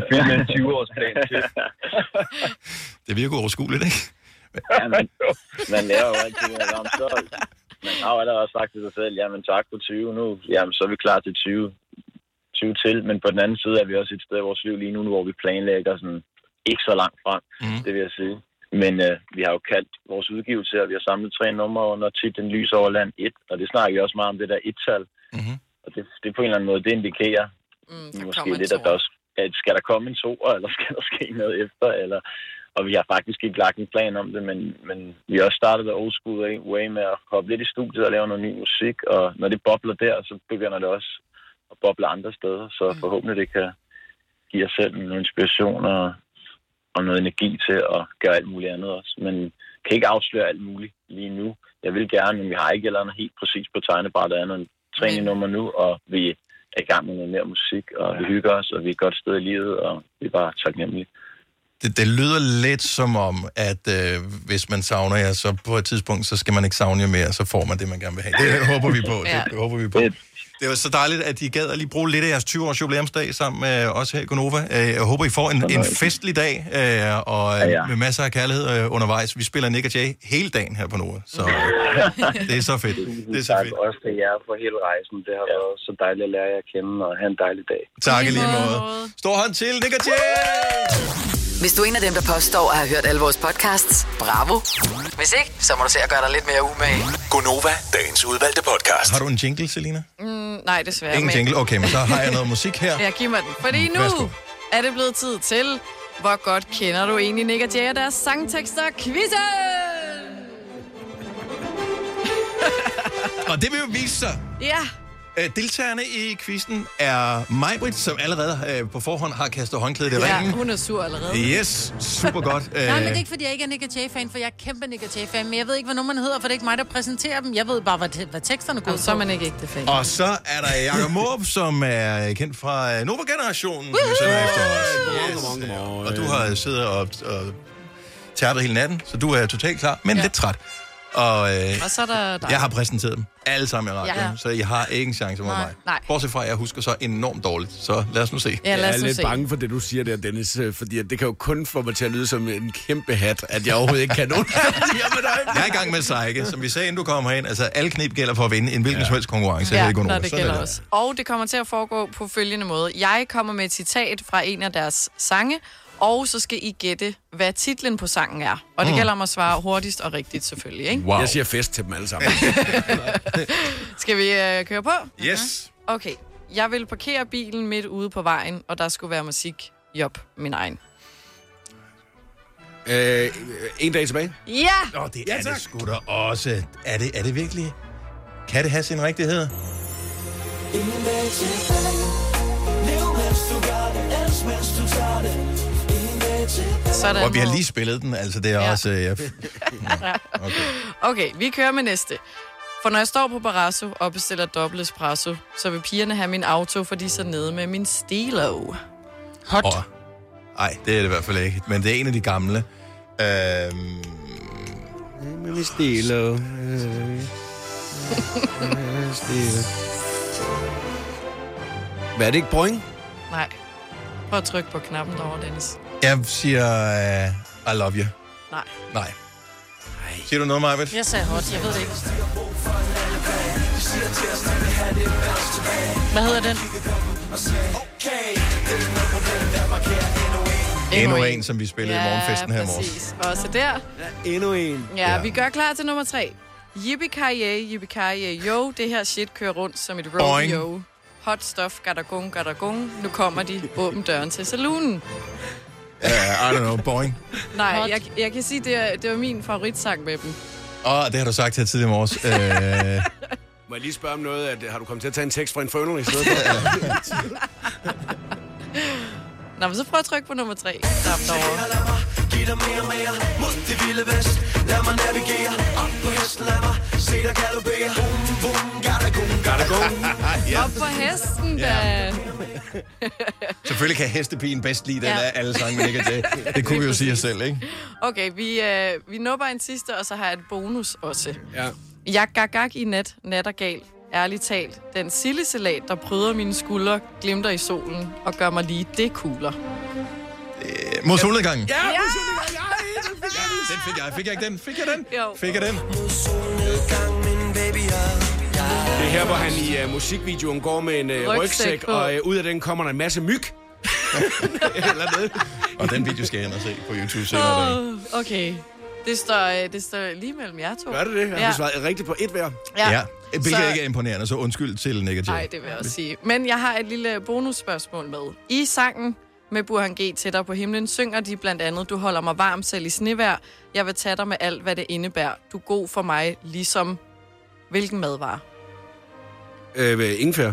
Det er med en 20-årsplan til. *laughs* det virker overskueligt, ikke? Ja, man, man lærer jo altid, at om så, man har jo allerede sagt til sig selv, jamen tak på 20 nu, jamen så er vi klar til 20, 20 til, men på den anden side er vi også et sted i vores liv lige nu, hvor vi planlægger sådan ikke så langt frem, mm. det vil jeg sige. Men øh, vi har jo kaldt vores udgivelse, og vi har samlet tre numre under titlen Lys over land 1, og det snakker vi også meget om, det der et-tal. Mm-hmm. Og det, det på en eller anden måde, det indikerer mm, måske kommer en lidt, at der også, at skal der komme en toer, eller skal der *laughs* ske noget efter, eller, og vi har faktisk ikke lagt en plan om det, men, men vi har også startet old school way, way med at hoppe lidt i studiet og lave noget ny musik, og når det bobler der, så begynder det også at boble andre steder, så forhåbentlig det kan give os selv noget inspiration og, og noget energi til at gøre alt muligt andet også. Men kan ikke afsløre alt muligt lige nu. Jeg vil gerne, men vi har ikke eller andet helt præcis på tegnebrættet andet end tre nye nummer nu, og vi er i gang med noget mere musik, og vi hygger os, og vi er et godt sted i livet, og vi er bare taknemmelige. Det, det lyder lidt som om, at øh, hvis man savner jer, så på et tidspunkt, så skal man ikke savne jer mere, så får man det, man gerne vil have. Det *laughs* håber vi på. Det, Ja. det håber vi på. Det var så dejligt, at I gad at lige bruge lidt af jeres 20-års jubilæumsdag sammen med os her i Gonova. Øh, Jeg håber, I får en, en festlig dag, øh, og med masser af kærlighed øh, undervejs. Vi spiller Nick og Jay hele dagen her på Nova, så det er så fedt. *laughs* Det er så tak fedt. også til jer for hele rejsen. Det har været så dejligt at lære jer at kende, og have en dejlig dag. Tak i lige måde. Stor hånd til Nick og Jay! Hvis du er en af dem, der påstår at have hørt alle vores podcasts, bravo. Hvis ikke, så må du se at gøre dig lidt mere umage. Gonova, dagens udvalgte podcast. Har du en jingle, Selina? Mm, nej, desværre. Ingen men- jingle? Okay, men så har jeg noget musik her. Ja, giv mig den. Fordi nu Værsgo. er det blevet tid til, hvor godt kender du egentlig Nick og Jay og deres sangtekster quizzen? Og det vil jo vise sig. Ja, Øh, Deltagerne i quizzen er Majbrit, som allerede øh, på forhånd har kastet håndklædet i ja ringen. hun er sur allerede. Yes, super godt. *laughs* Nej, men det er Øh, ikke, fordi jeg ikke er Nick Jay-fan, for jeg er kæmpe Nick Jay-fan, men jeg ved ikke, hvad nummeren hedder, for det er ikke mig, der præsenterer dem. Jeg ved bare, hvad, hvad teksterne går så er man ikke ægte fan. Og så er der Jakob Måb, som er kendt fra øh, Nova-generationen. Yes. Og du har siddet og, og tærpet hele natten, så du er totalt klar, men ja. lidt træt. Og, øh, Og så er der dig. jeg har præsenteret dem alle sammen i radioen, Ja. ja. så jeg har ikke en chance mod mig. Nej. Bortset fra, at jeg husker så enormt dårligt, så lad os nu se. Ja, lad jeg er lidt se. bange for det, du siger der, Dennis, øh, fordi det kan jo kun få mig til at lyde som en kæmpe hat, at jeg overhovedet ikke kan nogen. Jeg er i gang med Seike, som vi sagde, inden du kommer herind. Altså, alle knep gælder for at vinde en hvilken ja. som helst konkurrence. Ja, i når det er gælder også. Og det kommer til at foregå på følgende måde. Jeg kommer med et citat fra en af deres sange, og så skal I gætte, hvad titlen på sangen er. Og det Mm. gælder om at svare hurtigst og rigtigt selvfølgelig, ikke? Wow. Jeg siger fest til dem alle sammen. *laughs* Skal vi øh, køre på? Yes. Okay. Jeg vil parkere bilen midt ude på vejen, og der skulle være musik. Job, min egen. øh, en dag tilbage. Ja! Åh, det ja, er det sgu da også. Er det, er det virkelig? Kan det have sin rigtighed? Ingen dag tilbage. Lev mens du gør det, elsk mens du tager det. Sådan. Og vi har lige spillet den, altså det er Ja. ja. også... Øh, *laughs* ja. Okay, vi kører med næste. For når jeg står på Barrasso og bestiller dobbelt espresso, så vil pigerne have min auto, for de er så nede med min stilo. Hot. Og, ej, det er det i hvert fald ikke. Men det er en af de gamle. Øhm, Men vi stiller. stille. Hvad er det ikke, Brøng? Nej. Prøv at trykke på knappen derovre, Dennis. Jeg siger... Uh, I love you. Nej. Nej. Siger du noget, Marvitt? Jeg sagde hot, jeg ved det ikke. Hvad hedder den? Endnu en, som vi spillede i morgenfesten her i morgen. præcis. Også der. Endnu en. Ja, ja, vi gør klar til nummer tre. Yippie-ki-yay, yippie yo. Det her shit kører rundt som et rodeo. Hot stuff, gadagung, gadagung. Nu kommer de. Åbn døren til saloonen. Uh, I don't know, boing. Nej, jeg, jeg kan sige, det, er, det var min favoritsang med dem. Åh, det har du sagt her tidligere i morges. Uh, Må jeg lige spørge om noget? At, har du kommet til at tage en tekst fra Inferno i stedet for? *laughs* Nå, men så prøv at trykke på nummer tre. Der derovre. Giv dig mere og mere mod det vilde vest. Lad mig navigere op på hesten. Lad mig se dig galopere. Boom, boom, gada gung, gada gung. *laughs* ja. Op på hesten, da. *laughs* Selvfølgelig kan hestepigen bedst lide den Ja. af alle sange, men ikke det. Det kunne vi jo sige os selv, ikke? Okay, vi, øh, vi nupper en sidste, og så har jeg et bonus også. Ja. Jeg gak gak i nat, nat og gal. Ærligt talt, den sildesalat, der pryder mine skuldre, glimter i solen og gør mig lige det kugler. Øh, Mod solnedgangen. Ja! ja! Den fik jeg. Fik jeg ikke den? Fik jeg den? Jo. Fik jeg den? Det er her, hvor han i uh, musikvideoen går med en uh, Rygsæk rygsæk, på. og uh, ud af den kommer der en masse myg. *laughs* Eller noget. Og den video skal jeg ind og se på YouTube senere. Oh. Okay. Det står, det står lige mellem jer to. Gør det det? Har Ja. svaret rigtigt på et hver? Ja. Ja. Hvilket Så- ikke er imponerende, så undskyld til Jay. Nej, det vil jeg også sige. Men jeg har et lille bonusspørgsmål med. I sangen med Burhan G. tættere på himlen synger de blandt andet, du holder mig varm selv i snevær. Jeg vil tage dig med alt, hvad det indebærer. Du er god for mig, ligesom hvilken madvare. Øh, ingefær.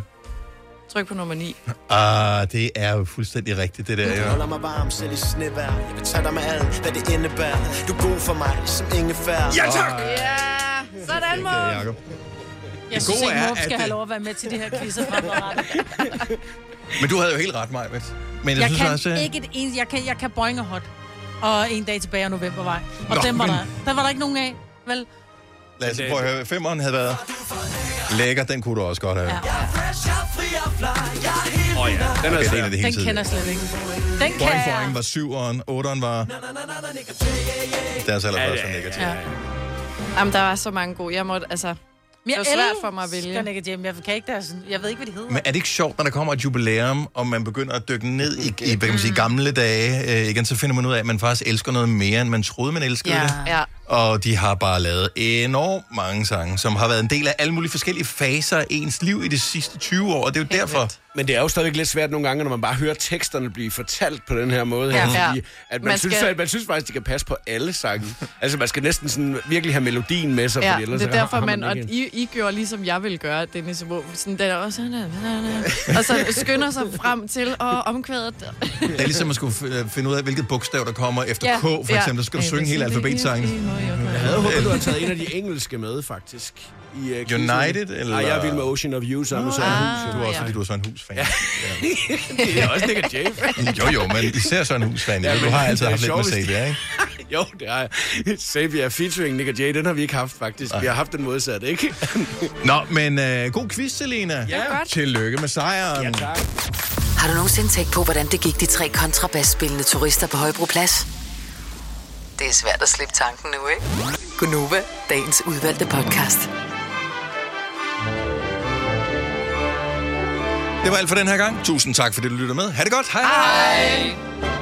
Tryk på nummer 9. *laughs* Ah, det er jo fuldstændig rigtigt, det der, Du holder mig varm selv i snevær. Jeg vil tage dig med alt, hvad det indebærer. Du er god for mig, som ingefær. Ja, tak! Ja, sådan må. Det Jacob. Jeg synes ikke, skal at have det- lov at være med til de her quizzer fremadrettet. *laughs* Men du havde jo helt ret, Maja. Men jeg, Jeg synes kan også... øh, ikke et eneste... Jeg kan, jeg kan boing og hot. Og en dag tilbage af novembervej. Og Nå, dem var men- der. Der var der ikke nogen af. Vel? Lad os prøve at høre. Femmeren havde været lækker. Den kunne du også godt have. Ja. Åh oh, ja, den Okay, er det er en svær. af de helt Den tidlige. kender jeg slet ikke. Den kan jeg. Boing var syveren, otteren var... Deres allerførste ja, ja, Ja. Jamen, der var så mange gode. Jeg måtte, altså... Men Det var svært for mig at vælge. Jeg Nick Jam. Jeg kan ikke deres, jeg ved ikke, hvad de hedder. Men er det ikke sjovt, når der kommer et jubilæum, og man begynder at dykke ned i, i hvad kan man sige, gamle dage øh, igen, så finder man ud af, at man faktisk elsker noget mere, end man troede, man elskede Ja. det. ja. Og de har bare lavet enormt mange sange, som har været en del af alle mulige forskellige faser af ens liv i de sidste 20 år, og det er jo derfor... Men det er jo stadigvæk lidt svært nogle gange, når man bare hører teksterne blive fortalt på den her måde. Ja. Her, Ja. fordi at man, Man man, synes, skal- at, man synes faktisk, de kan passe på alle sange. *laughs* altså, man skal næsten sådan virkelig have melodien med sig, Ja, fordi ellers det er derfor, har man, og ikke- I, I gjorde ligesom jeg ville gøre, Dennis, hvor sådan, den er også og så skynder sig frem til at omkvædet. Det er ligesom at skulle f- finde ud af, hvilket bogstav, der kommer efter Ja. K, for Ja. eksempel. Så skal du synge hele alfabetsangen. Jeg havde håbet, du havde taget en af de engelske med, faktisk. I, uh, quizzen. United, eller- Nej, jeg er vild med Ocean of You, sammen med Søren Hus. Du er også, fordi du er Søren Hus-fan. Ja. *laughs* det er også Nick Jay-fan. Jo, jo, men især Søren Hus-fan. Ja, du har altid haft lidt med Sabia, ikke? *laughs* jo, det har jeg. Sabia featuring Nick Jay, den har vi ikke haft, faktisk. Vi har haft den modsat, ikke? *laughs* Nå, men øh, god quiz, Selina. Ja, godt. Tillykke med sejren. Ja, tak. Har du nogensinde tænkt på, hvordan det gik de tre kontrabasspillende turister på Højbroplads? Det er svært at slippe tanken nu, ikke? Gunova, dagens udvalgte podcast. Det var alt for den her gang. Tusind tak, fordi du lytter med. Ha' det godt. Hej. Hej.